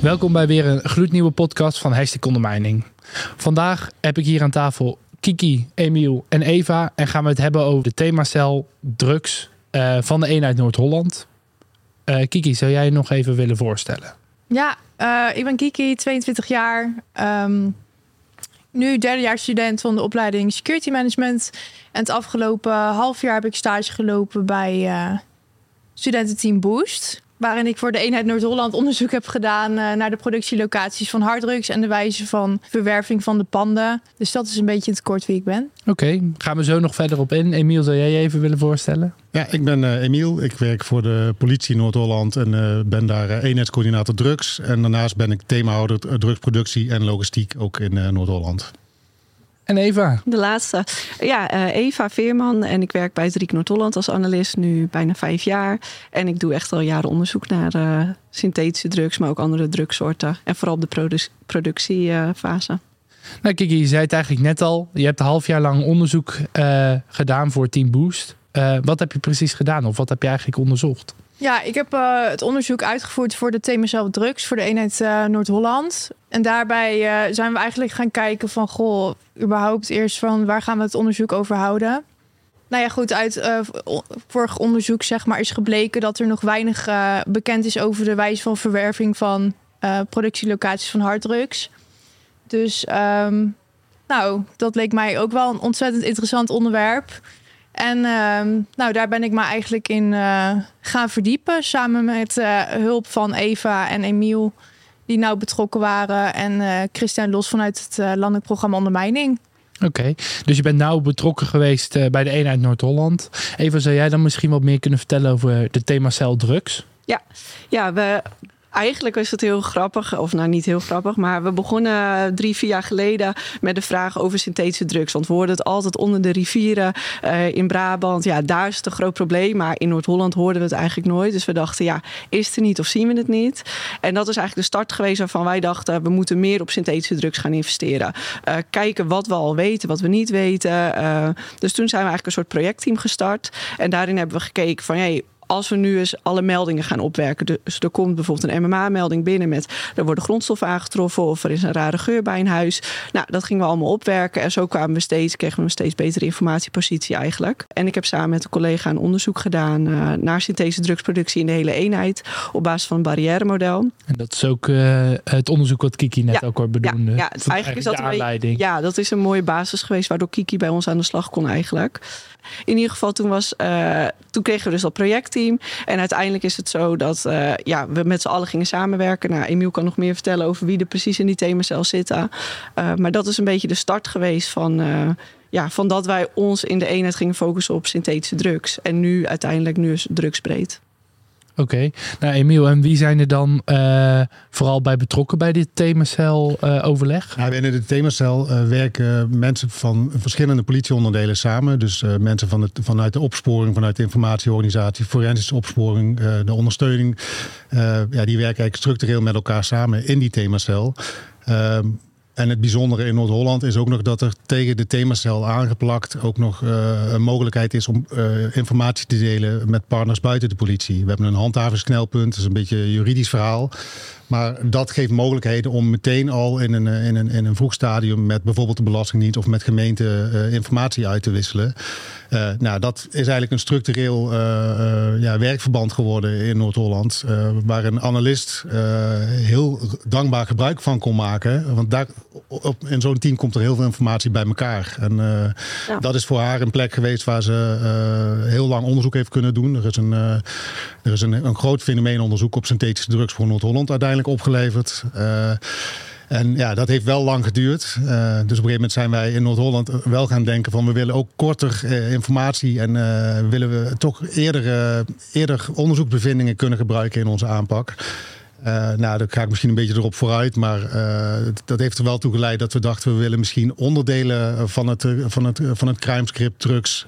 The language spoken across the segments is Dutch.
Welkom bij weer een gloednieuwe podcast van Hashtag Ondermijning. Vandaag heb ik hier aan tafel Kiki, Emiel en Eva en gaan we het hebben over de themacel drugs uh, van de eenheid Noord-Holland. Uh, Kiki, zou jij je nog even willen voorstellen? Ja, uh, ik ben Kiki, 22 jaar. Um, nu derdejaars student van de opleiding Security Management. En het afgelopen half jaar heb ik stage gelopen bij studententeam Boost. Waarin ik voor de eenheid Noord-Holland onderzoek heb gedaan uh, naar de productielocaties van harddrugs en de wijze van verwerving van de panden. Dus dat is een beetje in het kort wie ik ben. Oké, gaan we zo nog verder op in. Emiel, zou jij je even willen voorstellen? Ja, ik ben uh, Emiel. Ik werk voor de politie Noord-Holland en uh, ben daar eenheidscoördinator drugs. En daarnaast ben ik themahouder drugsproductie en logistiek ook in Noord-Holland. En Eva? De laatste. Ja, uh, Eva Veerman. En ik werk bij het Riek Noord-Holland als analist nu bijna vijf jaar. En ik doe echt al jaren onderzoek naar uh, synthetische drugs, maar ook andere drugsoorten. En vooral op de produ productiefase. nou, Kiki, je zei het eigenlijk net al. Je hebt een half jaar lang onderzoek uh, gedaan voor Team Boost. wat heb je precies gedaan of wat heb je eigenlijk onderzocht? Ja, ik heb uh, het onderzoek uitgevoerd voor de thema drugs voor de eenheid uh, Noord-Holland. En daarbij uh, zijn we eigenlijk gaan kijken van, goh, überhaupt eerst van waar gaan we het onderzoek over houden? Nou ja, goed, uit vorig onderzoek zeg maar is gebleken dat er nog weinig bekend is over de wijze van verwerving van productielocaties van harddrugs. Dus um, nou, dat leek mij ook wel een ontzettend interessant onderwerp. En uh, nou, daar ben ik me eigenlijk in uh, gaan verdiepen. Samen met uh, hulp van Eva en Emiel, die nou betrokken waren. En uh, Christian Los vanuit het landelijk programma Ondermijning. Oké, okay. dus je bent nou betrokken geweest bij de eenheid Noord-Holland. Eva, zou jij dan misschien wat meer kunnen vertellen over de themacel drugs? Ja, ja we eigenlijk is het heel grappig, of nou niet heel grappig, maar we begonnen drie, vier jaar geleden met de vraag over synthetische drugs. Want we hoorden het altijd onder de rivieren uh, in Brabant. Ja, daar is het een groot probleem, maar in Noord-Holland hoorden we het eigenlijk nooit. Dus we dachten, ja, is het er niet of zien we het niet? En dat is eigenlijk de start geweest waarvan wij dachten, we moeten meer op synthetische drugs gaan investeren. Uh, kijken wat we al weten, wat we niet weten. Uh, dus toen zijn we eigenlijk een soort projectteam gestart. En daarin hebben we gekeken van, hey, als we nu eens alle meldingen gaan opwerken. Dus er komt bijvoorbeeld een MMA-melding binnen met er worden grondstoffen aangetroffen of er is een rare geur bij een huis. Nou, dat gingen we allemaal opwerken en zo kwamen we steeds, kregen we een steeds betere informatiepositie eigenlijk. En ik heb samen met een collega een onderzoek gedaan uh, naar synthetische drugsproductie in de hele eenheid op basis van een barrière-model. En dat is ook uh, het onderzoek wat Kiki net ja, ook al bedoelde. Ja, ja eigenlijk is dat een ja, dat is een mooie basis geweest waardoor Kiki bij ons aan de slag kon eigenlijk. In ieder geval, toen, was, uh, toen kregen we dus dat projectteam. En uiteindelijk is het zo dat uh, ja, we met z'n allen gingen samenwerken. Nou, Emiel kan nog meer vertellen over wie er precies in die themacel zitten. Uh, maar dat is een beetje de start geweest van ja, van dat wij ons in de eenheid gingen focussen op synthetische drugs. En nu uiteindelijk nu is drugsbreed. Oké, nou Emiel, en wie zijn er dan uh, vooral bij betrokken bij dit themacel uh, overleg? Nou, binnen de themacel uh, werken mensen van verschillende politieonderdelen samen. Dus mensen van het, vanuit de opsporing, vanuit de informatieorganisatie, forensische opsporing, de ondersteuning. ja, die werken eigenlijk structureel met elkaar samen in die themacel. Ehm, en het bijzondere in Noord-Holland is ook nog dat er tegen de themacel aangeplakt ook nog uh, een mogelijkheid is om uh, informatie te delen met partners buiten de politie. We hebben een handhavingsknelpunt, dat is een beetje een juridisch verhaal. Maar dat geeft mogelijkheden om meteen al in een, in een, in een vroeg stadium met bijvoorbeeld de Belastingdienst of met gemeente uh, informatie uit te wisselen. Uh, nou, dat is eigenlijk een structureel uh, ja, werkverband geworden in Noord-Holland. waar een analist heel dankbaar gebruik van kon maken. Want daar, op, in zo'n team komt er heel veel informatie bij elkaar. En ja. dat is voor haar een plek geweest waar ze heel lang onderzoek heeft kunnen doen. Er is een, er is een, een groot fenomeenonderzoek op synthetische drugs voor Noord-Holland uiteindelijk opgeleverd. Uh, en ja, dat heeft wel lang geduurd. Uh, dus op een gegeven moment zijn wij in Noord-Holland wel gaan denken van we willen ook korter uh, informatie en willen we toch eerder, eerder onderzoeksbevindingen kunnen gebruiken in onze aanpak. nou, daar ga ik misschien een beetje erop vooruit. Maar dat heeft er wel toe geleid dat we dachten... we willen misschien onderdelen van het, van het, van het crimescript drugs...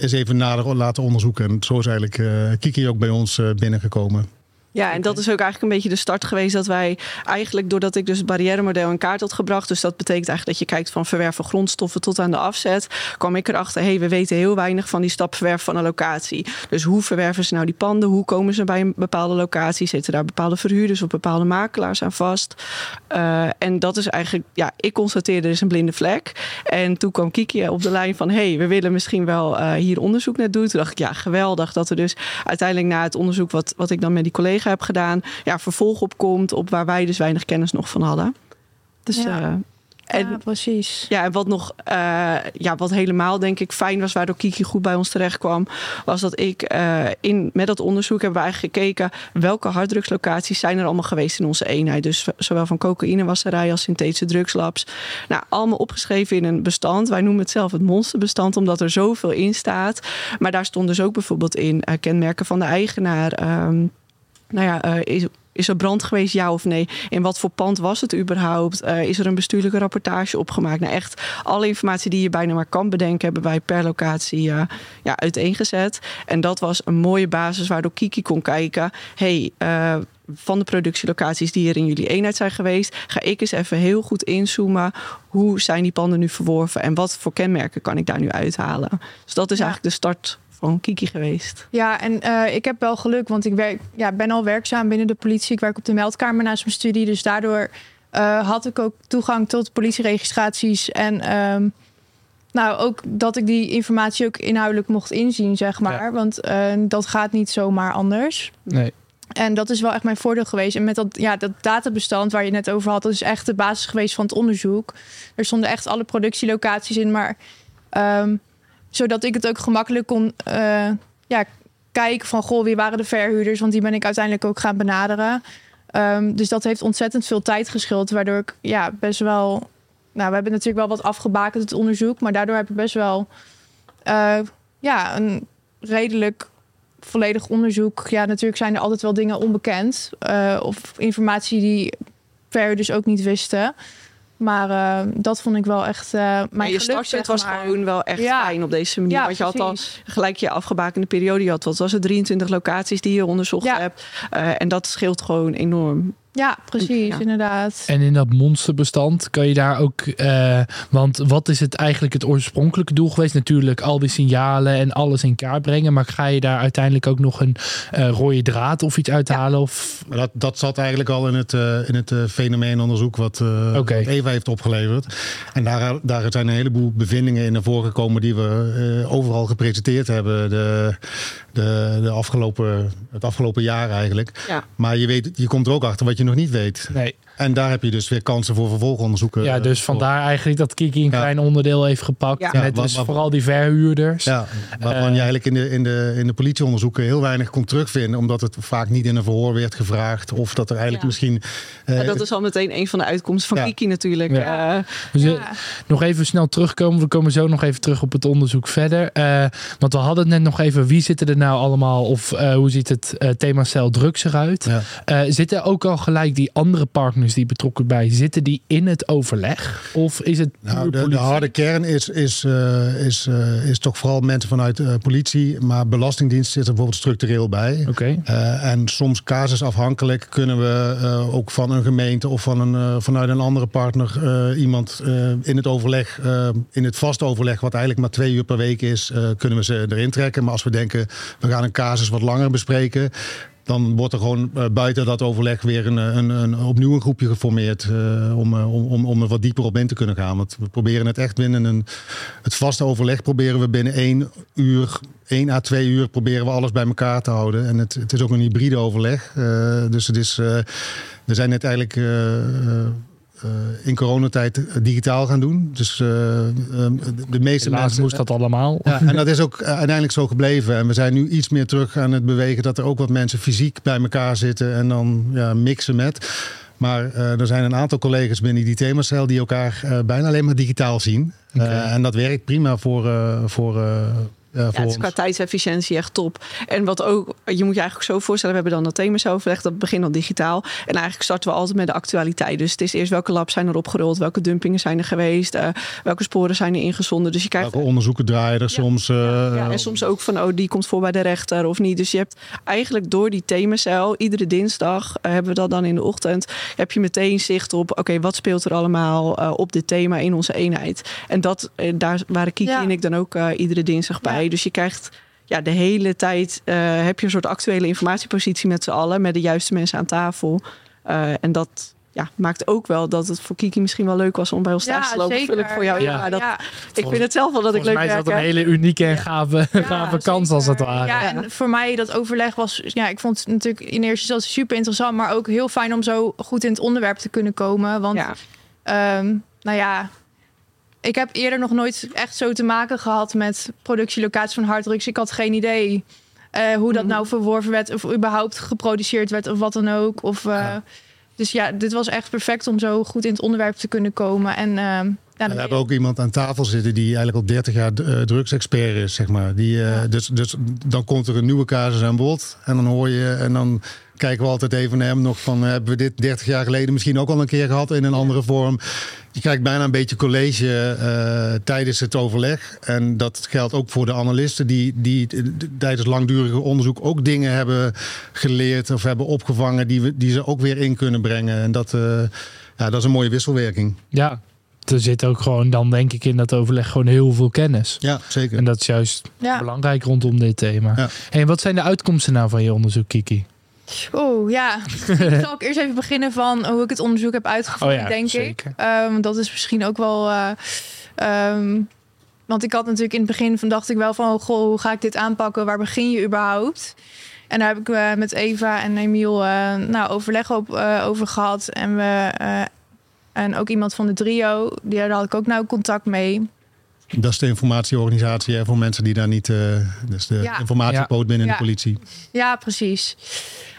eens even nader laten onderzoeken. En zo is eigenlijk Kiki ook bij ons binnengekomen. Ja, en dat is ook eigenlijk een beetje de start geweest dat wij eigenlijk, doordat ik dus het barrière-model in kaart had gebracht, dus dat betekent eigenlijk dat je kijkt van verwerven grondstoffen tot aan de afzet, kwam ik erachter, hé, hey, we weten heel weinig van die stap verwerven van een locatie. Dus hoe verwerven ze nou die panden? Hoe komen ze bij een bepaalde locatie? Zitten daar bepaalde verhuurders of bepaalde makelaars aan vast? Uh, en dat is eigenlijk, ja, ik constateerde er is een blinde vlek. En toen kwam Kiki op de lijn van, hé, hey, we willen misschien wel uh, hier onderzoek naar doen. Toen dacht ik, ja, geweldig dat er dus uiteindelijk na het onderzoek wat, wat ik dan met die collega heb gedaan, ja, vervolg op komt op waar wij dus weinig kennis nog van hadden. Dus ja. Uh, en, ja, precies. Ja, en wat nog, uh, ja, wat helemaal denk ik fijn was, waardoor Kiki goed bij ons terecht kwam, was dat ik uh, in, met dat onderzoek hebben we eigenlijk gekeken welke harddrugslocaties zijn er allemaal geweest in onze eenheid. Dus zowel van cocaïnewasserij als synthetische drugslabs. Nou, allemaal opgeschreven in een bestand. Wij noemen het zelf het monsterbestand, omdat er zoveel in staat. Maar daar stond dus ook bijvoorbeeld in uh, kenmerken van de eigenaar. Um, nou ja, uh, is, is er brand geweest, ja of nee? In wat voor pand was het überhaupt? Uh, is er een bestuurlijke rapportage opgemaakt? Nou, echt alle informatie die je bijna maar kan bedenken, hebben wij per locatie uh, ja, uiteengezet. En dat was een mooie basis waardoor Kiki kon kijken. hey, uh, van de productielocaties die er in jullie eenheid zijn geweest, ga ik eens even heel goed inzoomen. Hoe zijn die panden nu verworven en wat voor kenmerken kan ik daar nu uithalen? Dus dat is ja. eigenlijk de start van Kiki geweest. Ja, en uh, ik heb wel geluk, want ik werk, ja, ben al werkzaam binnen de politie. Ik werk op de meldkamer naast mijn studie. Dus daardoor uh, had ik ook toegang tot politieregistraties. En um, nou, ook dat ik die informatie ook inhoudelijk mocht inzien, zeg maar. Ja. Want uh, dat gaat niet zomaar anders. Nee. En dat is wel echt mijn voordeel geweest. En met dat, ja, dat databestand waar je net over had, dat is echt de basis geweest van het onderzoek. Er stonden echt alle productielocaties in, maar um, zodat ik het ook gemakkelijk kon uh, ja, kijken van... goh, wie waren de verhuurders? Want die ben ik uiteindelijk ook gaan benaderen. Um, dus dat heeft ontzettend veel tijd geschild. Waardoor ik ja, best wel... Nou, we hebben natuurlijk wel wat afgebakend het onderzoek. Maar daardoor heb ik best wel uh, ja, een redelijk volledig onderzoek. Ja, natuurlijk zijn er altijd wel dingen onbekend. Uh, of informatie die verhuurders ook niet wisten. Maar uh, dat vond ik wel echt. Uh, mijn je startpunt was maar. gewoon wel echt ja. fijn op deze manier. Ja, Want je had al gelijk je afgebakende periode. Je had wat was het 23 locaties die je onderzocht ja. hebt. Uh, en dat scheelt gewoon enorm. Ja, precies, ja. inderdaad. En in dat monsterbestand kan je daar ook. Uh, want wat is het eigenlijk het oorspronkelijke doel geweest? Natuurlijk al die signalen en alles in kaart brengen. Maar ga je daar uiteindelijk ook nog een uh, rode draad of iets uithalen? Ja. Of... Maar dat, dat zat eigenlijk al in het, uh, in het fenomeenonderzoek wat, okay. wat, Eva heeft opgeleverd. En daar, daar zijn een heleboel bevindingen in naar voren gekomen die we overal gepresenteerd hebben. De, de, de afgelopen, het afgelopen jaar eigenlijk. Ja. Maar je, weet, je komt er ook achter wat je nog niet weet. Nee. En daar heb je dus weer kansen voor vervolgonderzoeken. Ja, dus uh, vandaar eigenlijk dat Kiki een ja. klein onderdeel heeft gepakt. Ja. Met dus wat, vooral die verhuurders. Ja, waarvan uh, je eigenlijk in de, in, de, in de politieonderzoeken heel weinig kon terugvinden. Omdat het vaak niet in een verhoor werd gevraagd. Of dat er eigenlijk ja. misschien... Uh, dat is al meteen een van de uitkomsten van Kiki natuurlijk. Dus, nog even snel terugkomen. We komen zo nog even terug op het onderzoek verder. Uh, want we hadden het net nog even. Wie zitten er nou allemaal? Of hoe ziet het thema cel drugs eruit? zitten ook al gelijk die andere partners die betrokken bij zitten die in het overleg? Of is het. Nou, de, de, harde kern is, is, uh, is, uh, is toch vooral mensen vanuit uh, politie, maar Belastingdienst zit er bijvoorbeeld structureel bij. Okay. en soms casusafhankelijk kunnen we ook van een gemeente of van een, vanuit een andere partner iemand in het overleg, in het vast overleg, wat eigenlijk maar twee uur per week is, kunnen we ze erin trekken. Maar als we denken, we gaan een casus wat langer bespreken, dan wordt er gewoon uh, buiten dat overleg weer een, een, een, opnieuw een groepje geformeerd uh, om, om, om er wat dieper op in te kunnen gaan. Want we proberen het echt binnen een, het vaste overleg proberen we binnen één uur, één à twee uur proberen we alles bij elkaar te houden. En het, het is ook een hybride overleg. dus het is, we zijn net eigenlijk in coronatijd digitaal gaan doen. Dus uh, de meeste Helaas mensen... moest dat allemaal. Ja, en dat is ook uiteindelijk zo gebleven. En we zijn nu iets meer terug aan het bewegen... dat er ook wat mensen fysiek bij elkaar zitten... en dan ja, mixen met... Maar uh, er zijn een aantal collega's binnen die themacel... die elkaar uh, bijna alleen maar digitaal zien. Okay. Uh, en dat werkt prima voor... voor Ja, het is qua tijdsefficiëntie echt top. En wat ook, je moet je eigenlijk zo voorstellen, we hebben dan dat themasoverleg, dat begint al digitaal. En eigenlijk starten we altijd met de actualiteit. Dus het is eerst welke labs zijn er opgerold, welke dumpingen zijn er geweest, eh, welke sporen zijn er ingezonden. Dus je krijgt Welke onderzoeken draaien er soms? eh, ja, en soms ook van, oh, die komt voor bij de rechter of niet. Dus je hebt eigenlijk door die themacel, iedere dinsdag eh, hebben we dat dan in de ochtend, heb je meteen zicht op, oké, wat speelt er allemaal eh, op dit thema in onze eenheid. En dat, daar waren Kiki Ja. en ik dan ook eh, iedere dinsdag bij. Ja. Dus je krijgt ja, de hele tijd, eh, heb je een soort actuele informatiepositie met z'n allen, met de juiste mensen aan tafel. Eh, en dat ja, maakt ook wel dat het voor Kiki misschien wel leuk was om bij ons thuis te lopen. Vul ik voor jou. Ja. Maar dat, ja. ik vind het zelf wel dat ik Volgens leuk mij is dat een hele unieke en gave, gave kans als het ware. Ja, en voor mij dat overleg was, ja, ik vond het natuurlijk in eerste instantie super interessant, maar ook heel fijn om zo goed in het onderwerp te kunnen komen. Want, Ja. ehm, nou ja, ik heb eerder nog nooit echt zo te maken gehad met productielocatie van harddrugs. Ik had geen idee eh, hoe dat Mhm. nou verworven werd, of überhaupt geproduceerd werd, of wat dan ook. Of, eh, Dus ja, dit was echt perfect om zo goed in het onderwerp te kunnen komen. En, ehm, En we hebben ook iemand aan tafel zitten die eigenlijk al 30 jaar eh, drugsexpert is, zeg maar. Die, eh, dus, dus dan komt er een nieuwe casus aan bod. En dan hoor je, en dan kijken we altijd even naar hem nog van, eh, hebben we dit 30 jaar geleden misschien ook al een keer gehad in een andere vorm? Je krijgt bijna een beetje college eh, tijdens het overleg. En dat geldt ook voor de analisten die, die tijdens langdurige onderzoek ook dingen hebben geleerd of hebben opgevangen die, we, die ze ook weer in kunnen brengen. En dat, eh, ja, dat is een mooie wisselwerking. Ja, er zit ook gewoon dan denk ik in dat overleg gewoon heel veel kennis. Ja, zeker. En dat is juist ja. belangrijk rondom dit thema. Ja. En wat zijn de uitkomsten nou van je onderzoek, Kiki? Oeh, ja. Zal ik eerst even beginnen van hoe ik het onderzoek heb uitgevoerd, Oh ja, denk zeker. ik. Ehm, dat is misschien ook wel... eh, ehm, want ik had natuurlijk in het begin van dacht ik wel van... Goh, hoe ga ik dit aanpakken? Waar begin je überhaupt? En daar heb ik eh, met Eva en Emiel eh, nou, overleg op, eh, over gehad. En, we, eh, en ook iemand van de trio, die, daar had ik ook nou contact mee. Dat is de informatieorganisatie hè, voor mensen die daar niet. eh dus de Ja. informatiepoot binnen Ja. de politie. Ja, precies.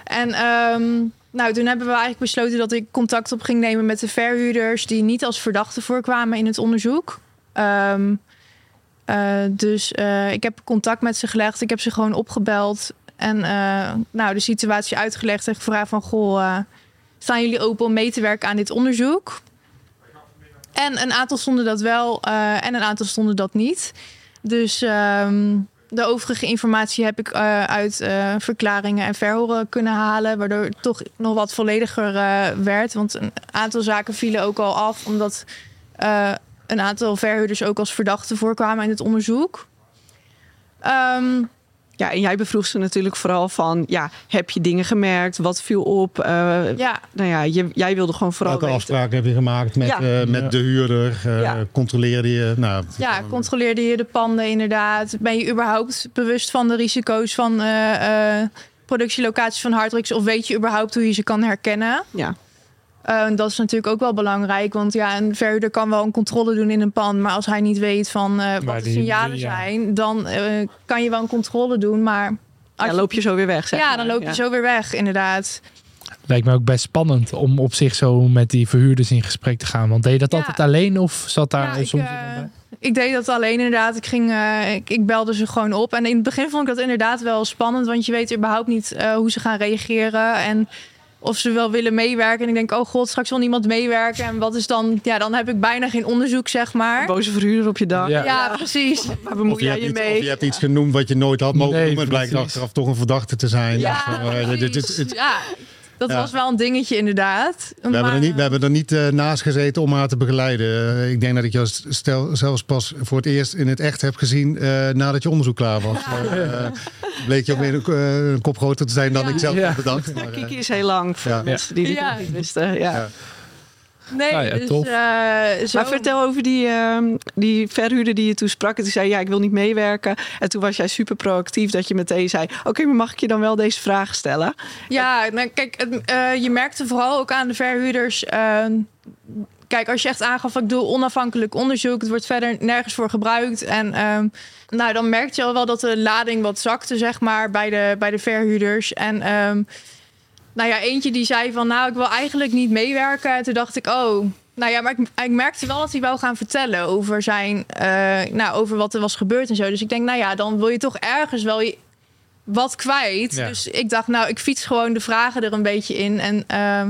En ehm, nou, toen hebben we eigenlijk besloten dat ik contact op ging nemen met de verhuurders die niet als verdachten voorkwamen in het onderzoek. Ehm, eh, dus eh, ik heb contact met ze gelegd. Ik heb ze gewoon opgebeld en nou, de situatie uitgelegd en gevraagd van goh, staan jullie open om mee te werken aan dit onderzoek? En een aantal stonden dat wel eh, en een aantal stonden dat niet. Dus ehm, de overige informatie heb ik eh, uit eh, verklaringen en verhoren kunnen halen, waardoor het toch nog wat vollediger werd. Want een aantal zaken vielen ook al af, omdat een aantal verhuurders ook als verdachten voorkwamen in het onderzoek. Ehm, Ja, en jij bevroeg ze natuurlijk vooral van, ja, heb je dingen gemerkt? Wat viel op? Eh, ja, Nou ja, je, jij wilde gewoon vooral Welke weten. afspraken heb je gemaakt met, Ja. eh, met de huurder? Eh, Ja. Controleerde je? Nou, ja, controleerde je de panden inderdaad? Ben je überhaupt bewust van de risico's van eh, eh, productielocaties van harddrugs? Of weet je überhaupt hoe je ze kan herkennen? Ja. Uh, dat is natuurlijk ook wel belangrijk. Want ja, een verhuurder kan wel een controle doen in een pand. Maar als hij niet weet van eh, Maar wat de die- signalen ja. zijn, dan eh, kan je wel een controle doen. Maar als ja, je- loop je zo weer weg, zeg ja, maar. dan loop je Ja. zo weer weg, inderdaad. Lijkt me ook best spannend om op zich zo met die verhuurders in gesprek te gaan. Want deed je dat Ja. altijd alleen of zat daar Ja, soms ik, iemand eh, bij? Ik deed dat alleen inderdaad. Ik, ging, eh, ik, ik belde ze gewoon op. En in het begin vond ik dat inderdaad wel spannend. Want je weet überhaupt niet eh, hoe ze gaan reageren. En of ze wel willen meewerken. En ik denk, oh god, straks wil niemand meewerken. En wat is dan... Ja, dan heb ik bijna geen onderzoek, zeg maar. Boze verhuurder op je dak. Ja. Ja, precies. Waar bemoei je, jij je iets, mee? of je hebt iets genoemd wat je nooit had mogen Nee, maar Het blijkt achteraf toch een verdachte te zijn. Ja, Of, eh, dit- dit- precies. dit- ja, dat Ja. was wel een dingetje inderdaad. we, hebben er niet, we hebben er niet eh, naast gezeten om haar te begeleiden. Eh, ik denk dat ik jou stel, zelfs pas voor het eerst in het echt heb gezien eh, nadat je onderzoek klaar was. Eh, bleek je ook weer een, eh, een kop groter te zijn dan Ja. ik zelf Ja. had bedacht. Maar, eh, Kiki is heel lang voor Ja. mensen die dit Ja. niet wisten. Ja. Nee, Nou ja, dus, tof. eh, zo- Maar vertel over die, ehm, die verhuurder die je toen sprak. En die zei, ja, ik wil niet meewerken. En toen was jij super proactief dat je meteen zei... oké, maar mag ik je dan wel deze vraag stellen? Ja, nou, kijk, het, eh, je merkte vooral ook aan de verhuurders. eh, kijk, als je echt aangaf, ik doe onafhankelijk onderzoek, het wordt verder nergens voor gebruikt. En ehm, nou, dan merkte je al wel dat de lading wat zakte, zeg maar, bij de, bij de verhuurders. En ehm, nou ja, eentje die zei van, nou, ik wil eigenlijk niet meewerken. En toen dacht ik, oh, Nou ja, maar ik, ik merkte wel dat hij wou gaan vertellen over zijn, eh, nou, over wat er was gebeurd en zo. Dus ik denk, nou ja, dan wil je toch ergens wel je- wat kwijt. Ja. Dus ik dacht, nou, ik fiets gewoon de vragen er een beetje in. En ehm,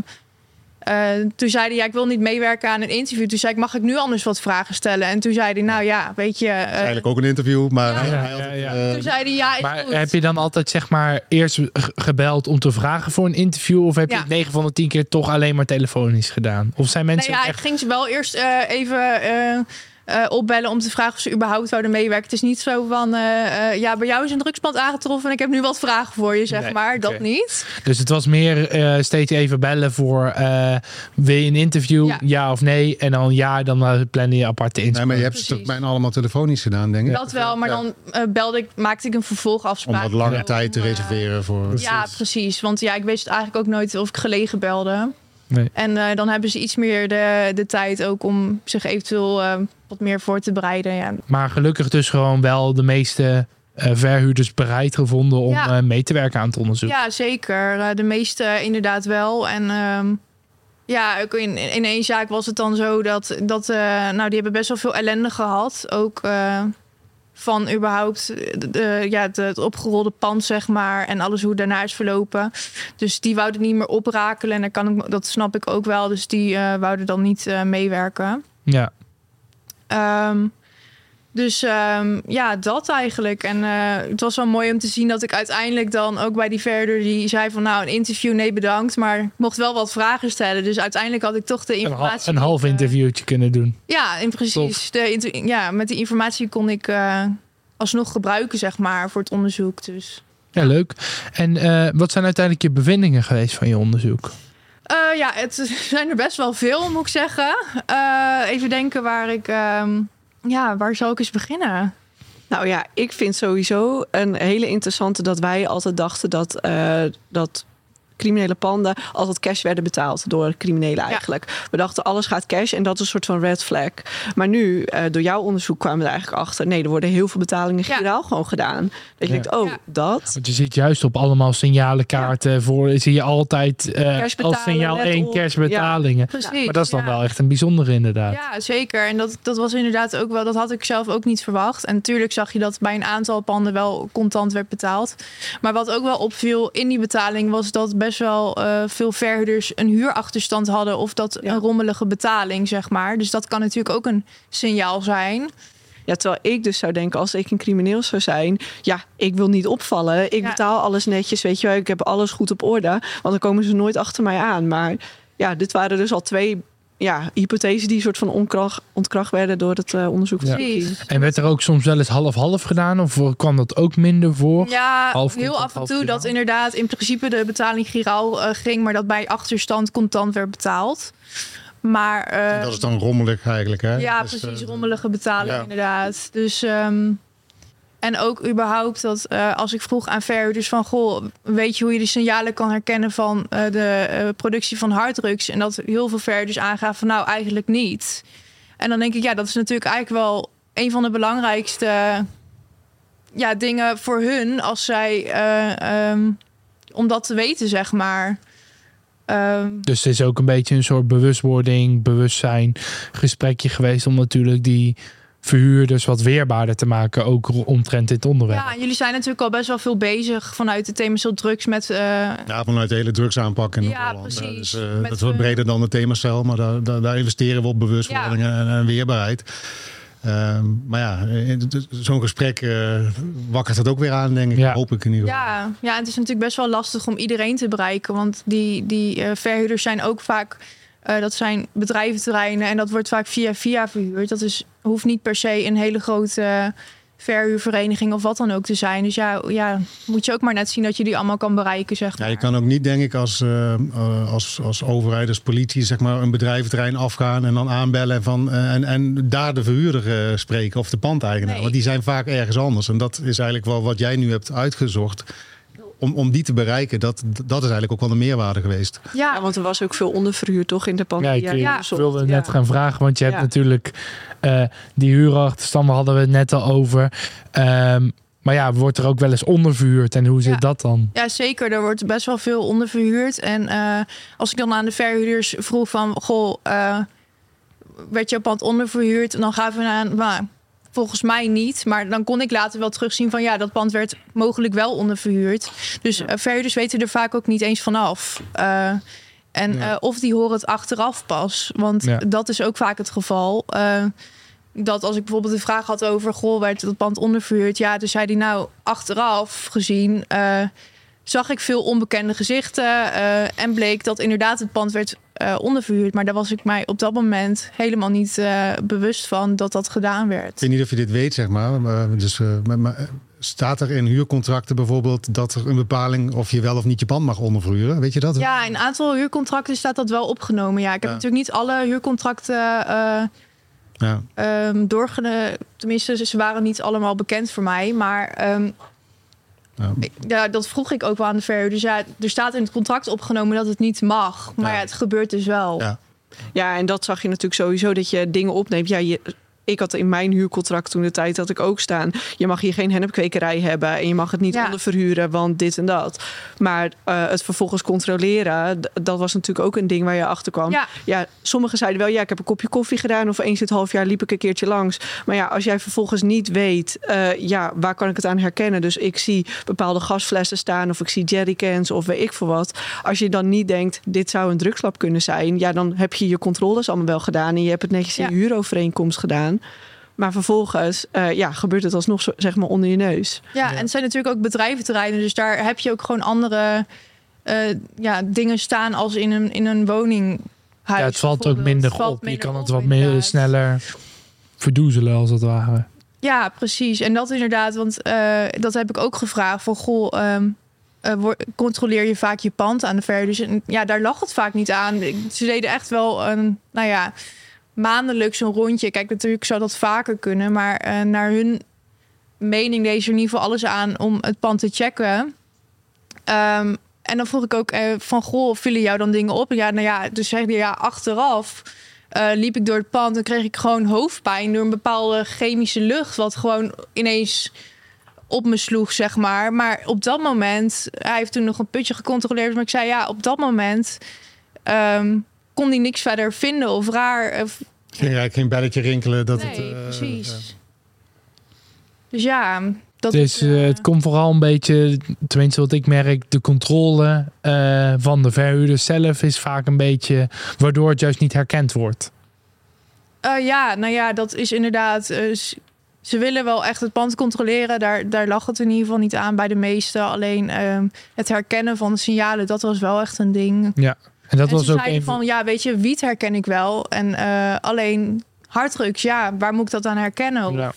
eh, toen zei hij, ja, ik wil niet meewerken aan een interview. Toen zei ik, mag ik nu anders wat vragen stellen? En toen zei hij, nou ja, weet je. eh, Eigenlijk ook een interview, maar Ja. hij, Ja, hij had ja, ja. eh, toen zei hij, ja, is Maar goed. heb je dan altijd zeg maar eerst gebeld om te vragen voor een interview? Of heb je Ja. het 9 van de 10 keer toch alleen maar telefonisch gedaan? Of zijn mensen Nee, ja, ook ik ging ze wel eerst eh, even eh, opbellen om te vragen of ze überhaupt zouden meewerken. Het is niet zo van, eh, eh, ja, bij jou is een drugspand aangetroffen en ik heb nu wat vragen voor je, zeg Nee, maar. Dat niet. Dus het was meer eh, steeds even bellen voor eh, wil je een interview? Ja. Ja. of nee? En dan ja, dan plannen je aparte nee, interview. maar je hebt ze Precies. toch bijna allemaal telefonisch gedaan, denk ik. Dat wel, maar Ja. dan belde ik, maakte ik een Om vervolgafspraak. wat langer Ja. tijd te Om, reserveren voor... Ja, precies. Want ja, ik wist eigenlijk ook nooit of ik gelegen belde. Nee. En eh, dan hebben ze iets meer de, de tijd ook om zich eventueel eh, wat meer voor te bereiden. Ja. Maar gelukkig dus gewoon wel de meeste eh, verhuurders bereid gevonden om Ja. mee te werken aan het onderzoek. Ja, zeker. De meeste inderdaad wel. En ehm, ja, ook in, in één zaak was het dan zo dat, dat nou, die hebben best wel veel ellende gehad. Ook van überhaupt de, de- ja, het, het opgerolde pand, zeg maar. En alles hoe daarna is verlopen. Dus die wouden niet meer oprakelen. En daar kan ik, dat snap ik ook wel. Dus die eh, wouden dan niet eh, meewerken. Ja. Ehm, dus ehm, ja, dat eigenlijk. En eh, het was wel mooi om te zien dat ik uiteindelijk dan ook bij die verder die zei van nou een interview nee bedankt, maar ik mocht wel wat vragen stellen. Dus uiteindelijk had ik toch de informatie. een half eh, interviewtje kunnen doen. ja, in precies. De, ja, met die informatie kon ik eh, alsnog gebruiken zeg maar voor het onderzoek. Dus Ja, leuk. En wat zijn uiteindelijk je bevindingen geweest van je onderzoek? Ja, het zijn er best wel veel, moet ik zeggen. Even denken waar ik. ehm, ja, waar zou ik eens beginnen? Nou ja, ik vind sowieso een hele interessante dat wij altijd dachten dat, eh, dat criminele panden altijd cash werden betaald door criminelen eigenlijk. We dachten alles gaat cash en dat is een soort van red flag. Maar nu, eh, door jouw onderzoek kwamen we er eigenlijk achter. Nee, er worden heel veel betalingen Ja. giraal gewoon gedaan. Dat je Ja. denkt, oh, Ja. dat. Want je ziet juist op allemaal signalenkaarten voor zie je altijd eh, als signaal één cashbetalingen. Precies. Maar dat is dan ja. wel echt een bijzondere inderdaad. Ja, zeker. En dat, dat was inderdaad ook wel, dat had ik zelf ook niet verwacht. En natuurlijk zag je dat bij een aantal panden wel contant werd betaald. Maar wat ook wel opviel in die betaling was dat best wel eh, veel verhuurders een huurachterstand hadden. Of dat Ja. een rommelige betaling, zeg maar. Dus dat kan natuurlijk ook een signaal zijn. Ja, terwijl ik dus zou denken, als ik een crimineel zou zijn, ja, ik wil niet opvallen. Ik Ja. betaal alles netjes, weet je wel. Ik heb alles goed op orde, want dan komen ze nooit achter mij aan. Maar ja, dit waren dus al twee ja, hypothesen die soort van onkracht, ontkracht werden door het eh, onderzoek Ja. En werd er ook soms wel eens half-half gedaan? Of kwam dat ook minder voor? Ja, Half heel af en toe giraal. dat inderdaad in principe de betaling giraal eh, ging, maar dat bij achterstand contant werd betaald. Maar eh, Dat is dan rommelig eigenlijk, hè? ja, Dus, precies, eh, rommelige betaling ja. inderdaad. Dus ehm, en ook überhaupt dat eh, als ik vroeg aan verhuurders van goh, weet je hoe je de signalen kan herkennen van eh, de eh, productie van harddrugs en dat heel veel verhuurders aangaven van nou eigenlijk niet. En dan denk ik ja, dat is natuurlijk eigenlijk wel een van de belangrijkste ja, dingen voor hun als zij eh, ehm, om dat te weten zeg maar. Ehm, Dus het is ook een beetje een soort bewustwording, bewustzijn gesprekje geweest om natuurlijk die verhuurders wat weerbaarder te maken, ook omtrent dit onderwerp. Ja, en jullie zijn natuurlijk al best wel veel bezig vanuit het thema drugs met. eh, Ja, vanuit de hele drugsaanpak in Ja, Holland. precies. Dus, eh, Met, dat is wat eh, breder dan het themacel, maar daar, daar, daar investeren we op bewustwording en, en weerbaarheid. Ehm, maar ja, eh, zo'n gesprek eh, wakkert het ook weer aan, denk ik. Ja. Hoop ik in ieder geval. ja, ja, en het is natuurlijk best wel lastig om iedereen te bereiken. Want die, die eh, verhuurders zijn ook vaak. Eh, dat zijn bedrijventerreinen en dat wordt vaak via via verhuurd. Dat is, hoeft niet per se een hele grote verhuurvereniging of wat dan ook te zijn. Dus ja, ja, moet je ook maar net zien dat je die allemaal kan bereiken, zeg Ja, maar. je kan ook niet, denk ik, als, eh, eh, als, als overheid, als politie, zeg maar, een bedrijventerrein afgaan en dan aanbellen van, en, en daar de verhuurder spreken of de pandeigenaar. Nee. Want die zijn vaak ergens anders. En dat is eigenlijk wel wat jij nu hebt uitgezocht. Om, om die te bereiken, dat, dat is eigenlijk ook wel een meerwaarde geweest. Ja, Ja, want er was ook veel onderverhuur toch in de Ja, pandemie. ik, Ja. ik wilde net gaan vragen, want je hebt Ja. natuurlijk eh, die huurachterstanden hadden we het net al over. Ehm, maar ja, wordt er ook wel eens onderverhuurd en hoe zit Ja. dat dan? Ja, zeker. Er wordt best wel veel onderverhuurd. En eh, als ik dan aan de verhuurders vroeg van... Goh, eh, werd jouw pand onderverhuurd? En dan gaven we aan, nou, volgens mij niet. Maar dan kon ik later wel terugzien van ja, dat pand werd mogelijk wel onderverhuurd. Dus Ja. eh, verhuurders weten er vaak ook niet eens vanaf. Eh en Ja. eh, of die horen het achteraf pas. Want Ja. dat is ook vaak het geval. Dat als ik bijvoorbeeld een vraag had over... goh, werd het pand onderverhuurd? Ja, dus zei hij nou achteraf gezien... zag ik veel onbekende gezichten... eh, en bleek dat inderdaad het pand werd eh, onderverhuurd. Maar daar was ik mij op dat moment helemaal niet eh, bewust van... dat dat gedaan werd. Ik weet niet of je dit weet, zeg maar. maar dus, maar, maar, staat er in huurcontracten bijvoorbeeld dat er een bepaling of je wel of niet je pand mag onderverhuren? Weet je dat? Ja, in een aantal huurcontracten staat dat wel opgenomen. Ja, ik heb Ja. natuurlijk niet alle huurcontracten Ja. ehm. Tenminste, ze waren niet allemaal bekend voor mij. Maar ehm, Ja. dat vroeg ik ook wel aan de verhuurder. Dus ja, er staat in het contract opgenomen dat het niet mag. Maar Ja. ja, het gebeurt dus wel. Ja. Ja, en dat zag je natuurlijk sowieso dat je dingen opneemt. Ja, je, ik had in mijn huurcontract toen de tijd dat ik ook staan. Je mag hier geen hennepkwekerij hebben en je mag het niet Ja. onderverhuren, want dit en dat. Maar eh, het vervolgens controleren, dat was natuurlijk ook een ding waar je achter kwam. Ja. Ja, sommigen zeiden wel, ja, ik heb een kopje koffie gedaan of eens in het half jaar liep ik een keertje langs. Maar ja, als jij vervolgens niet weet, eh, ja, waar kan ik het aan herkennen? Dus ik zie bepaalde gasflessen staan of ik zie jerrycans of weet ik veel wat. Als je dan niet denkt, dit zou een drugslab kunnen zijn, ja, dan heb je je controles allemaal wel gedaan en je hebt het netjes in Ja. huurovereenkomst gedaan. Maar vervolgens eh, ja, gebeurt het alsnog zo, zeg maar onder je neus. Ja, en het zijn natuurlijk ook bedrijventerreinen. Dus daar heb je ook gewoon andere eh, ja, dingen staan als in een, in een woninghuis. Ja, het valt ook minder valt op. Je kan het wat meer inderdaad. sneller verdoezelen als het ware. Ja, precies. En dat inderdaad, want eh, dat heb ik ook gevraagd. Van goh, ehm, eh, controleer je vaak je pand aan de verhuurders? En ja, daar lag het vaak niet aan. Ze deden echt wel een, nou ja, maandelijks een rondje. Kijk, natuurlijk zou dat vaker kunnen, maar eh, naar hun mening deden ze er in ieder geval alles aan om het pand te checken. Ehm, en dan vroeg ik ook eh, van, goh, vielen jou dan dingen op? Ja, nou ja, dus zeiden ja, achteraf eh, liep ik door het pand en kreeg ik gewoon hoofdpijn door een bepaalde chemische lucht, wat gewoon ineens op me sloeg, zeg maar. Maar op dat moment, hij heeft toen nog een putje gecontroleerd, maar ik zei ja, op dat moment ehm, kon hij niks verder vinden of raar. Of, Ging eigenlijk geen belletje rinkelen dat nee, het... eh, precies. Dus ja, dat Het, is, eh, het komt vooral een beetje, tenminste wat ik merk, de controle eh, van de verhuurder zelf is vaak een beetje, waardoor het juist niet herkend wordt. Eh, ja, nou ja, dat is inderdaad. eh, ze willen wel echt het pand controleren. Daar, daar lag het in ieder geval niet aan bij de meesten. Alleen ehm, het herkennen van de signalen, dat was wel echt een ding. En dat en was ook een van. van, ja, weet je, wiet herken ik wel. En eh, alleen harddrugs, ja, waar moet ik dat aan herkennen? Of- Ja.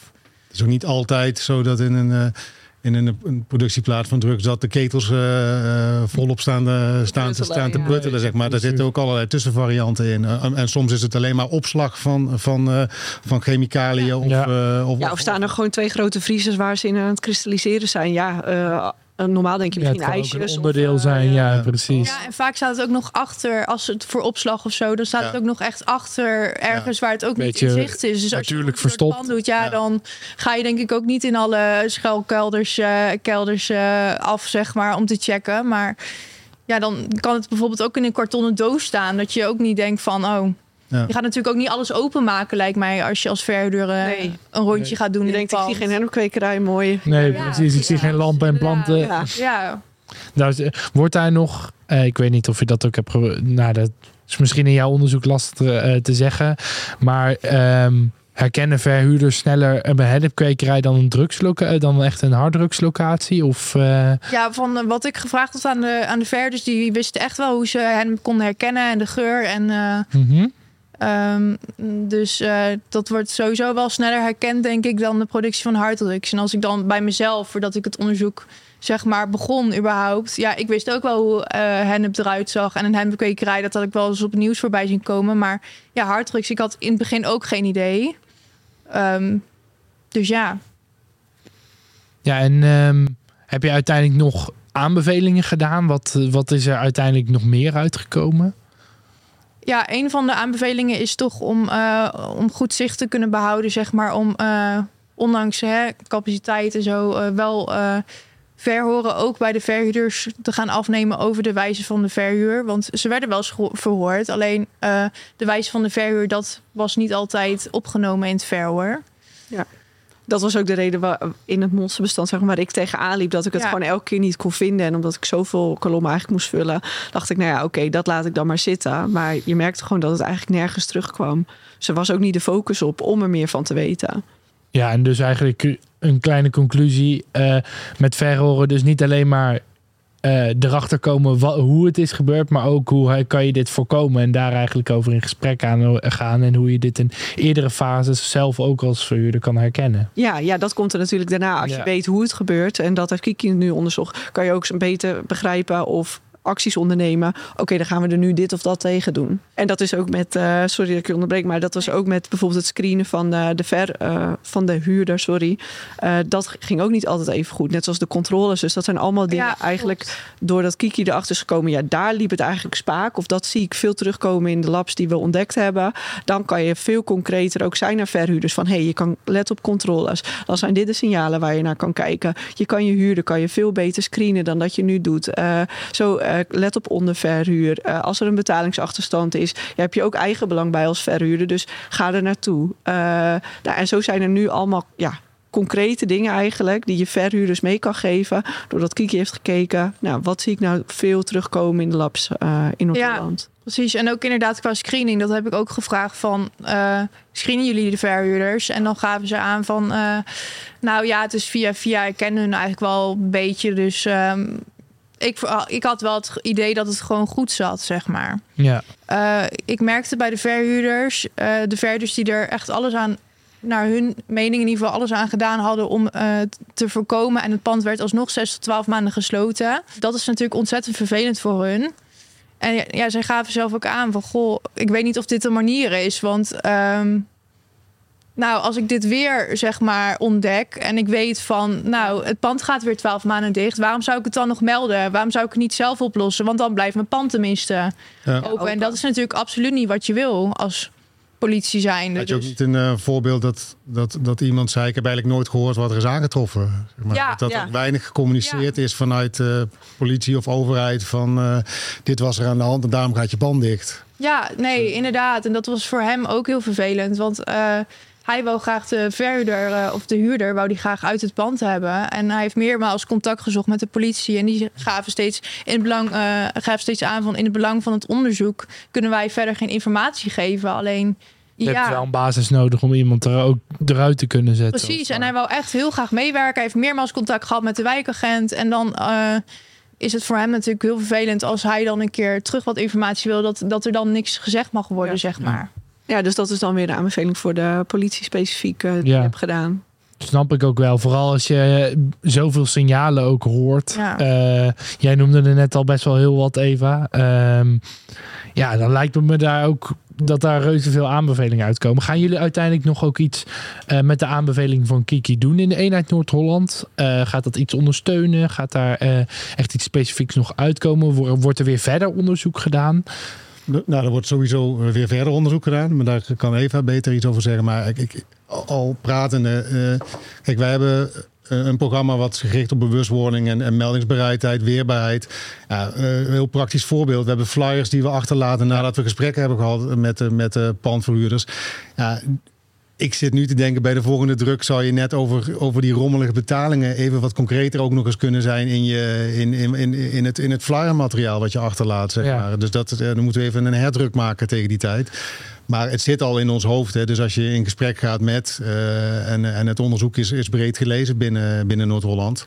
Het is ook niet altijd zo dat in een, eh, in een, een productieplaats van drugs dat de ketels eh, volop staan, eh, staan, te, staan te pruttelen, zeg maar. Daar zitten ook allerlei tussenvarianten in. En- en soms is het alleen maar opslag van, van, eh, van chemicaliën. Of, Ja. eh, of, Ja, of staan er gewoon twee grote vriezers waar ze in aan het kristalliseren zijn. Ja, eh, normaal denk je Ja, het misschien ook ijsjes. een of, onderdeel eh, zijn, ja, ja. precies. Ja, en vaak staat het ook nog achter, als het voor opslag of zo, dan staat Ja. het ook nog echt achter ergens waar het ook Beetje niet in zicht is. Dus als je natuurlijk het verstopt. pand doet, ja, Ja. dan ga je denk ik ook niet in alle schuilkelders eh, kelders, eh, af, zeg maar, om te checken. Maar ja, dan kan het bijvoorbeeld ook in een kartonnen doos staan, dat je ook niet denkt van, oh, Ja. je gaat natuurlijk ook niet alles openmaken, lijkt mij, als je als verhuurder eh, Nee. een rondje Nee. gaat doen. Je in denkt, ik zie geen hennepkwekerij, mooi. Nee, Ja, precies. Ik zie geen lampen en planten. Ja. Ja, Nou, is- wordt daar nog, eh, ik weet niet of je dat ook hebt, nou dat is misschien in jouw onderzoek lastig eh, te zeggen, maar ehm, herkennen verhuurders sneller een hennepkwekerij dan een drugsloca eh, dan echt een harddrugslocatie? Of eh, Ja, van wat ik gevraagd had aan de, aan de verhuurders, die wisten echt wel hoe ze hem konden herkennen en de geur. En, eh, mhm. Ehm, dus eh, dat wordt sowieso wel sneller herkend, denk ik, dan de productie van harddrugs. En als ik dan bij mezelf, voordat ik het onderzoek zeg maar begon überhaupt. Ja, ik wist ook wel hoe eh hennep eruit zag. En een hennepkwekerij, dat had ik wel eens op nieuws voorbij zien komen. Maar ja, harddrugs, ik had in het begin ook geen idee. Ehm, dus ja, Ja, en ehm, heb je uiteindelijk nog aanbevelingen gedaan? Wat, wat is er uiteindelijk nog meer uitgekomen? Ja, een van de aanbevelingen is toch om, eh, om goed zicht te kunnen behouden, zeg maar, om eh, ondanks hè, capaciteit en zo eh, wel verhoren ook bij de verhuurders te gaan afnemen over de wijze van de verhuur. Want ze werden wel verhoord. Alleen de wijze van de verhuur, dat was niet altijd opgenomen in het verhoor. Ja dat was ook de reden waar, in het monsterbestand zeg maar, waar ik tegenaan liep. Dat ik het gewoon elke keer niet kon vinden. En omdat ik zoveel kolommen eigenlijk moest vullen, dacht ik, nou ja, oké, dat laat ik dan maar zitten. Maar je merkte gewoon dat het eigenlijk nergens terugkwam. Dus er was ook niet de focus op om er meer van te weten. Ja, en dus eigenlijk een kleine conclusie. Uh, met verhoren dus niet alleen maar uh, erachter komen wat, hoe het is gebeurd, maar ook hoe kan je dit voorkomen en daar eigenlijk over in gesprek aan gaan en hoe je dit in eerdere fases zelf ook als verhuurder kan herkennen. Ja, ja, dat komt er natuurlijk daarna. Als je weet hoe het gebeurt en dat heeft Kiki nu onderzocht, kan je ook beter begrijpen of acties ondernemen. Oké, dan gaan we er nu dit of dat tegen doen. En dat is ook met, uh, sorry dat ik je onderbreek, maar dat was ook met bijvoorbeeld het screenen van de, de ver, uh, van de huurder, sorry. Uh, dat ging ook niet altijd even goed. Net zoals de controles. Dus dat zijn allemaal dingen ja, eigenlijk doordat Kiki erachter is gekomen. Ja, daar liep het eigenlijk spaak. Of dat zie ik veel terugkomen in de labs die we ontdekt hebben. Dan kan je veel concreter ook zijn naar verhuurders. Van hé, hey, je kan let op controles. Dan zijn dit de signalen waar je naar kan kijken. Je kan je huurder kan je veel beter screenen dan dat je nu doet. zo let op onderverhuur. Uh, als er een betalingsachterstand is, ja, heb je ook eigen belang bij als verhuurder. Dus ga er naartoe. Uh, nou, en zo zijn er nu allemaal ja, concrete dingen eigenlijk die je verhuurders mee kan geven. Doordat Kiki heeft gekeken, nou, wat zie ik nou veel terugkomen in de labs uh, in Noord-Holland. Ja. Precies, en ook inderdaad qua screening, dat heb ik ook gevraagd van, uh, screenen jullie de verhuurders? En dan gaven ze aan van, uh, nou ja, het is via via, ik ken hun eigenlijk wel een beetje, dus um, ik, ik had wel het idee dat het gewoon goed zat, zeg maar. Ja. Uh, ik merkte bij de verhuurders, uh, de verhuurders die er echt alles aan, naar hun mening in ieder geval alles aan gedaan hadden om uh, te voorkomen. En het pand werd alsnog 6 tot 12 maanden gesloten. Dat is natuurlijk ontzettend vervelend voor hun. En ja, ja zij gaven zelf ook aan van, goh, ik weet niet of dit een manier is, want... Um, nou, als ik dit weer zeg maar ontdek en ik weet van, nou, het pand gaat weer twaalf maanden dicht, waarom zou ik het dan nog melden? Waarom zou ik het niet zelf oplossen? Want dan blijft mijn pand tenminste ja. open. En dat is natuurlijk absoluut niet wat je wil als politie zijn. Had je ook dus- niet een uh, voorbeeld dat, dat, dat iemand zei: Ik heb eigenlijk nooit gehoord wat er is aangetroffen? Zeg maar. ja, dat er weinig gecommuniceerd is vanuit uh, politie of overheid van uh, dit was er aan de hand en daarom gaat je pand dicht. Ja, nee, inderdaad. En dat was voor hem ook heel vervelend. Want hij wou graag de verhuurder uh, of de huurder wou die graag uit het pand hebben. En hij heeft meermaals contact gezocht met de politie. En die gaven steeds, in het belang, uh, gaven steeds aan van in het belang van het onderzoek kunnen wij verder geen informatie geven. Alleen. Je ja. hebt wel een basis nodig om iemand er ook eruit te kunnen zetten. Precies, en hij wou echt heel graag meewerken. Hij heeft meermaals contact gehad met de wijkagent. En dan uh, is het voor hem natuurlijk heel vervelend als hij dan een keer terug wat informatie wil, dat, dat er dan niks gezegd mag worden, ja. zeg maar. Ja, dus dat is dan weer de aanbeveling voor de politie specifiek uh, die ja. heb gedaan. Snap ik ook wel. Vooral als je zoveel signalen ook hoort. Ja. Uh, jij noemde er net al best wel heel wat, Eva. Um, ja, dan lijkt het me daar ook dat daar reuze veel aanbevelingen uitkomen. Gaan jullie uiteindelijk nog ook iets uh, met de aanbeveling van Kiki doen in de eenheid Noord-Holland? Uh, gaat dat iets ondersteunen? Gaat daar echt iets specifieks nog uitkomen? Wordt er weer verder onderzoek gedaan? Nou, er wordt sowieso weer verder onderzoek gedaan. Maar daar kan Eva beter iets over zeggen. Maar ik, ik al pratende. Uh, kijk, wij hebben een programma wat gericht op bewustwording en, en meldingsbereidheid, weerbaarheid. Ja, een heel praktisch voorbeeld. We hebben flyers die we achterlaten nadat we gesprekken hebben gehad met de, met de pandverhuurders. Ja, ik zit nu te denken, bij de volgende druk zou je net over, over die rommelige betalingen even wat concreter ook nog eens kunnen zijn in, je, in, in, in, in het, in het flyermateriaal wat je achterlaat. Zeg ja. maar. Dus dat, eh, dan moeten we even een herdruk maken tegen die tijd. Maar het zit al in ons hoofd. Hè. Dus als je in gesprek gaat met, uh, en, en het onderzoek is, breed gelezen binnen, binnen Noord-Holland.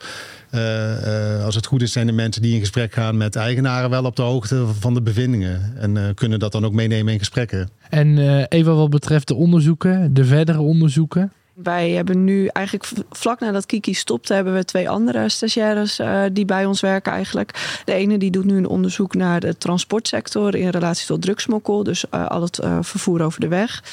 Uh, uh, als het goed is, zijn de mensen die in gesprek gaan met eigenaren wel op de hoogte van de bevindingen. En kunnen dat dan ook meenemen in gesprekken. En even wat betreft de onderzoeken, de verdere onderzoeken. Wij hebben nu eigenlijk vlak nadat Kiki stopte, hebben we twee andere stagiaires uh, die bij ons werken eigenlijk. De ene die doet nu een onderzoek naar de transportsector in relatie tot drugsmokkel, dus uh, al het uh, vervoer over de weg.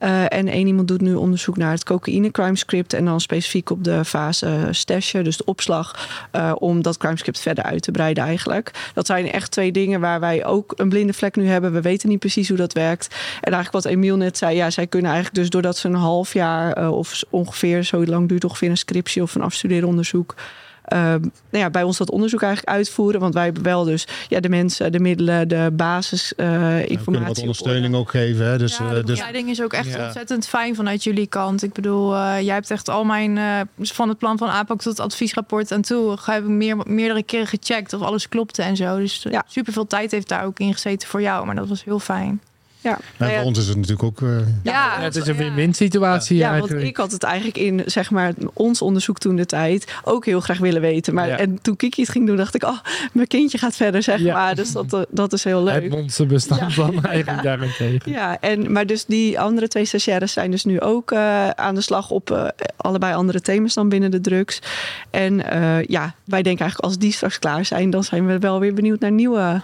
Uh, en één iemand doet nu onderzoek naar het cocaïne crime script. En dan specifiek op de fase uh, stashen, dus de opslag. Uh, om dat crime script verder uit te breiden eigenlijk. Dat zijn echt twee dingen waar wij ook een blinde vlek nu hebben. We weten niet precies hoe dat werkt. En eigenlijk wat Emiel net zei. Ja, zij kunnen eigenlijk dus doordat ze een half jaar of ongeveer, zo lang duurt ongeveer een scriptie of een afstudeeronderzoek eh, nou ja, bij ons dat onderzoek eigenlijk uitvoeren. Want wij hebben wel dus ja, de mensen, de middelen, de basis eh, Ja, we kunnen informatie. wat ondersteuning ook geven. Hè? Dus, ja, eh, de dus begeleiding is ook echt Ja. ontzettend fijn vanuit jullie kant. Ik bedoel, eh, jij hebt echt al mijn, eh, van het plan van aanpak tot het adviesrapport aan toe, heb ik meer, meerdere keren gecheckt of alles klopte en zo. Dus Ja. super veel tijd heeft daar ook in gezeten voor jou, maar dat was heel fijn. Ja, en nou ja, voor ons is het natuurlijk ook... eh, Ja, Ja, het is een win-win situatie Ja, want ik had het eigenlijk in zeg maar, ons onderzoek toen de tijd ook heel graag willen weten. Maar Ja. en toen Kiki het ging doen, dacht ik, oh, mijn kindje gaat verder, zeg Ja. maar. Dus dat, eh, dat is heel leuk. Het monsterbestand Ja. dan eigenlijk daarentegen. Ja, en, maar dus die andere twee stagiaires zijn dus nu ook eh, aan de slag op eh, allebei andere thema's dan binnen de drugs. En eh, ja, wij denken eigenlijk als die straks klaar zijn, dan zijn we wel weer benieuwd naar nieuwe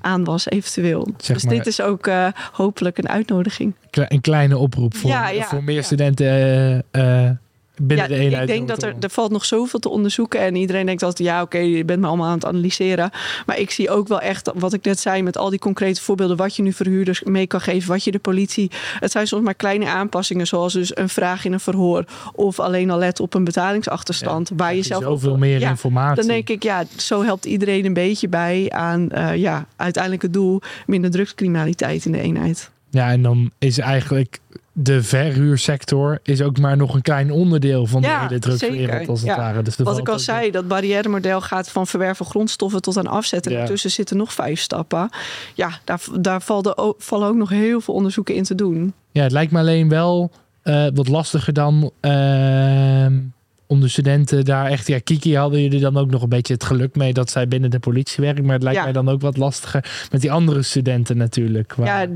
aanwas eventueel. Zeg dus maar- dit is ook eh, hopelijk een uitnodiging. Een kleine oproep voor, Ja, ja, voor meer ja. studenten eh, eh, binnen ja, de eenheid. ik denk dat er, er valt nog zoveel te onderzoeken. En iedereen denkt altijd, ja oké, je bent me allemaal aan het analyseren. Maar ik zie ook wel echt, wat ik net zei, met al die concrete voorbeelden, wat je nu verhuurders mee kan geven, wat je de politie. Het zijn soms maar kleine aanpassingen, zoals dus een vraag in een verhoor. Of alleen al let op een betalingsachterstand. waar je zelf zoveel meer Ja, informatie. Dan denk ik, ja, zo helpt iedereen een beetje bij aan eh, ja, uiteindelijk het doel minder drugscriminaliteit in de eenheid. Ja, en dan is eigenlijk de verhuursector is ook maar nog een klein onderdeel van Ja, de hele drugswereld als het Ja. ware. Dus Wat ik al zei, dat barrièremodel gaat van verwerven grondstoffen tot aan afzetten. Ja. Daartussen zitten nog vijf stappen. Ja, daar, daar vallen ook, vallen ook nog heel veel onderzoeken in te doen. Ja, het lijkt me alleen wel eh, wat lastiger dan ehm, om de studenten daar echt... Ja, Kiki hadden jullie dan ook nog een beetje het geluk mee dat zij binnen de politie werkt. Maar het lijkt Ja. mij dan ook wat lastiger met die andere studenten natuurlijk. waar- Ja,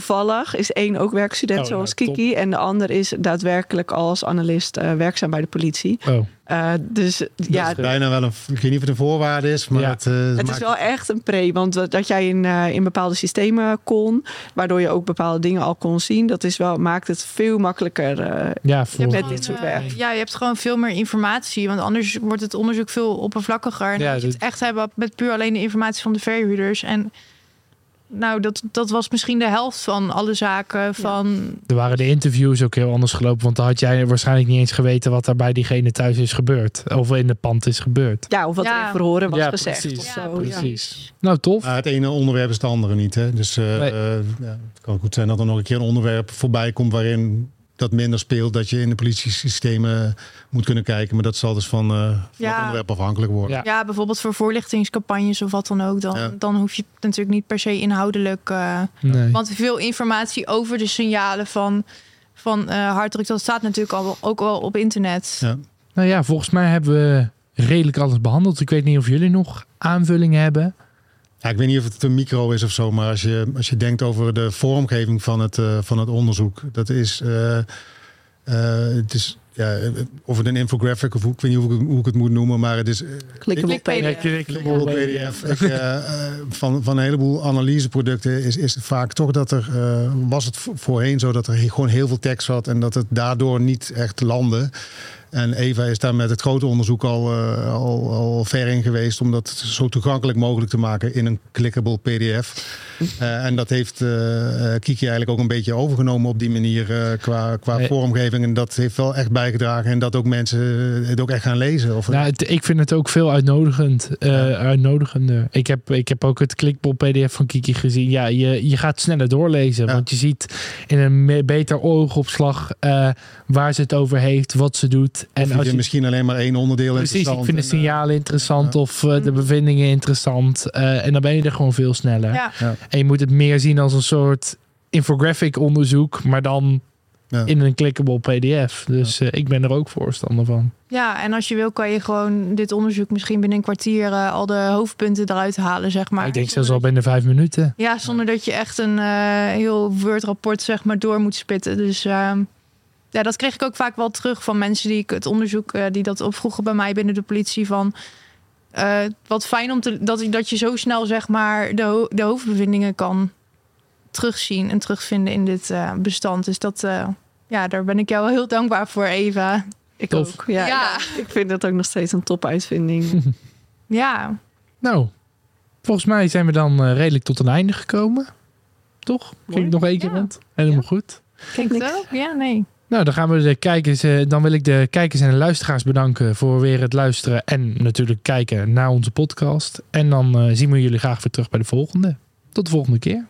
toevallig is één ook werkstudent Oh, zoals nou, top. Kiki. En de ander is daadwerkelijk als analist eh, werkzaam bij de politie. Oh, Eh, dus ja, is bijna wel een... Ik weet niet of het een voorwaarde is, maar Ja. het, eh, Het is wel echt een pre, want dat dat jij in, eh, in bepaalde systemen kon, waardoor je ook bepaalde dingen al kon zien, dat is wel, maakt het veel makkelijker. eh, ja, Je voor... hebt Met gewoon, dit soort werk. ja, je hebt gewoon veel meer informatie. Want anders wordt het onderzoek veel oppervlakkiger. En Ja, moet je het dat- echt hebben met puur alleen de informatie van de verhuurders. En nou, dat, dat was misschien de helft van alle zaken. Van, Er waren de interviews ook heel anders gelopen. Want dan had jij waarschijnlijk niet eens geweten wat er bij diegene thuis is gebeurd. Of in de pand is gebeurd. ja, of wat Ja. er in verhoren was Ja, gezegd. precies. Of Ja, zo. Precies. Nou, tof. Maar het ene onderwerp is het andere niet. Hè? Dus eh, Nee. eh, ja, het kan goed zijn dat er nog een keer een onderwerp voorbij komt waarin dat minder speelt. Dat je in de politiesystemen moet kunnen kijken. Maar dat zal dus van, eh, van Ja. het onderwerp afhankelijk worden. Ja. ja, bijvoorbeeld voor voorlichtingscampagnes of wat dan ook. Dan, Ja. dan hoef je het natuurlijk niet per se inhoudelijk. eh, Nee. Want veel informatie over de signalen van, van eh harddruk, dat staat natuurlijk al, ook wel op internet. Ja. Nou ja, volgens mij hebben we redelijk alles behandeld. Ik weet niet of jullie nog aanvullingen hebben. Ja, ik weet niet of het een micro is of zo, maar als je, als je denkt over de vormgeving van het, eh, van het onderzoek, dat is, eh, eh, het is ja, of het een infographic of hoe, ik weet niet hoe ik, hoe ik het moet noemen, maar het is eh, Clickable Klik PDF. Clickable PDF. Ik, van, van een heleboel analyseproducten is, is het vaak toch dat er, eh, was het vo- voorheen zo dat er gewoon heel veel tekst zat en dat het daardoor niet echt landde. En Eva is daar met het grote onderzoek al, eh, al, al ver in geweest om dat zo toegankelijk mogelijk te maken in een clickable PDF. Eh, en dat heeft eh, Kiki eigenlijk ook een beetje overgenomen op die manier qua, qua Nee. vormgeving. En dat heeft wel echt bijgedragen en dat ook mensen het ook echt gaan lezen. Of, Nou, het- ik vind het ook veel uitnodigend, uitnodigender. Ik heb, ik heb ook het klikbol PDF van Kiki gezien. Ja, je, je gaat sneller doorlezen. Ja. Want je ziet in een beter oogopslag waar ze het over heeft, wat ze doet. En En als je, misschien alleen maar één onderdeel precies, ik interessant vind de en, eh, signalen interessant ja. of eh, de bevindingen interessant. eh, en dan ben je er gewoon veel sneller. Ja. En je moet het meer zien als een soort infographic onderzoek, maar dan Ja. in een clickable PDF. Dus eh, ik ben er ook voorstander van. Ja, en als je wil kan je gewoon dit onderzoek misschien binnen een kwartier al de hoofdpunten eruit halen, zeg maar. ik denk zelfs al binnen vijf minuten. Ja, zonder dat je echt een eh, heel Word-rapport zeg maar door moet spitten. Dus ehm, ja, dat kreeg ik ook vaak wel terug van mensen die ik het onderzoek, eh, die dat opvroegen bij mij binnen de politie van... eh, wat fijn om te, dat, dat je zo snel zeg maar de, ho- de hoofdbevindingen kan terugzien en terugvinden in dit eh, bestand. Dus dat, eh, ja, daar ben ik jou wel heel dankbaar voor, Eva. Ik Tof. ook. Ja, Ja. ja. ik vind dat ook nog steeds een top-uitvinding. Ja, Nou, volgens mij zijn we dan redelijk tot een einde gekomen. Toch? Kijk nog één keer Ja. rond. Helemaal Ja. goed. Klinkt het ook? Ja, nee. Nou, dan gaan we de kijkers. eh, Dan wil ik de kijkers en de luisteraars bedanken voor weer het luisteren en natuurlijk kijken naar onze podcast. En dan eh, zien we jullie graag weer terug bij de volgende. Tot de volgende keer.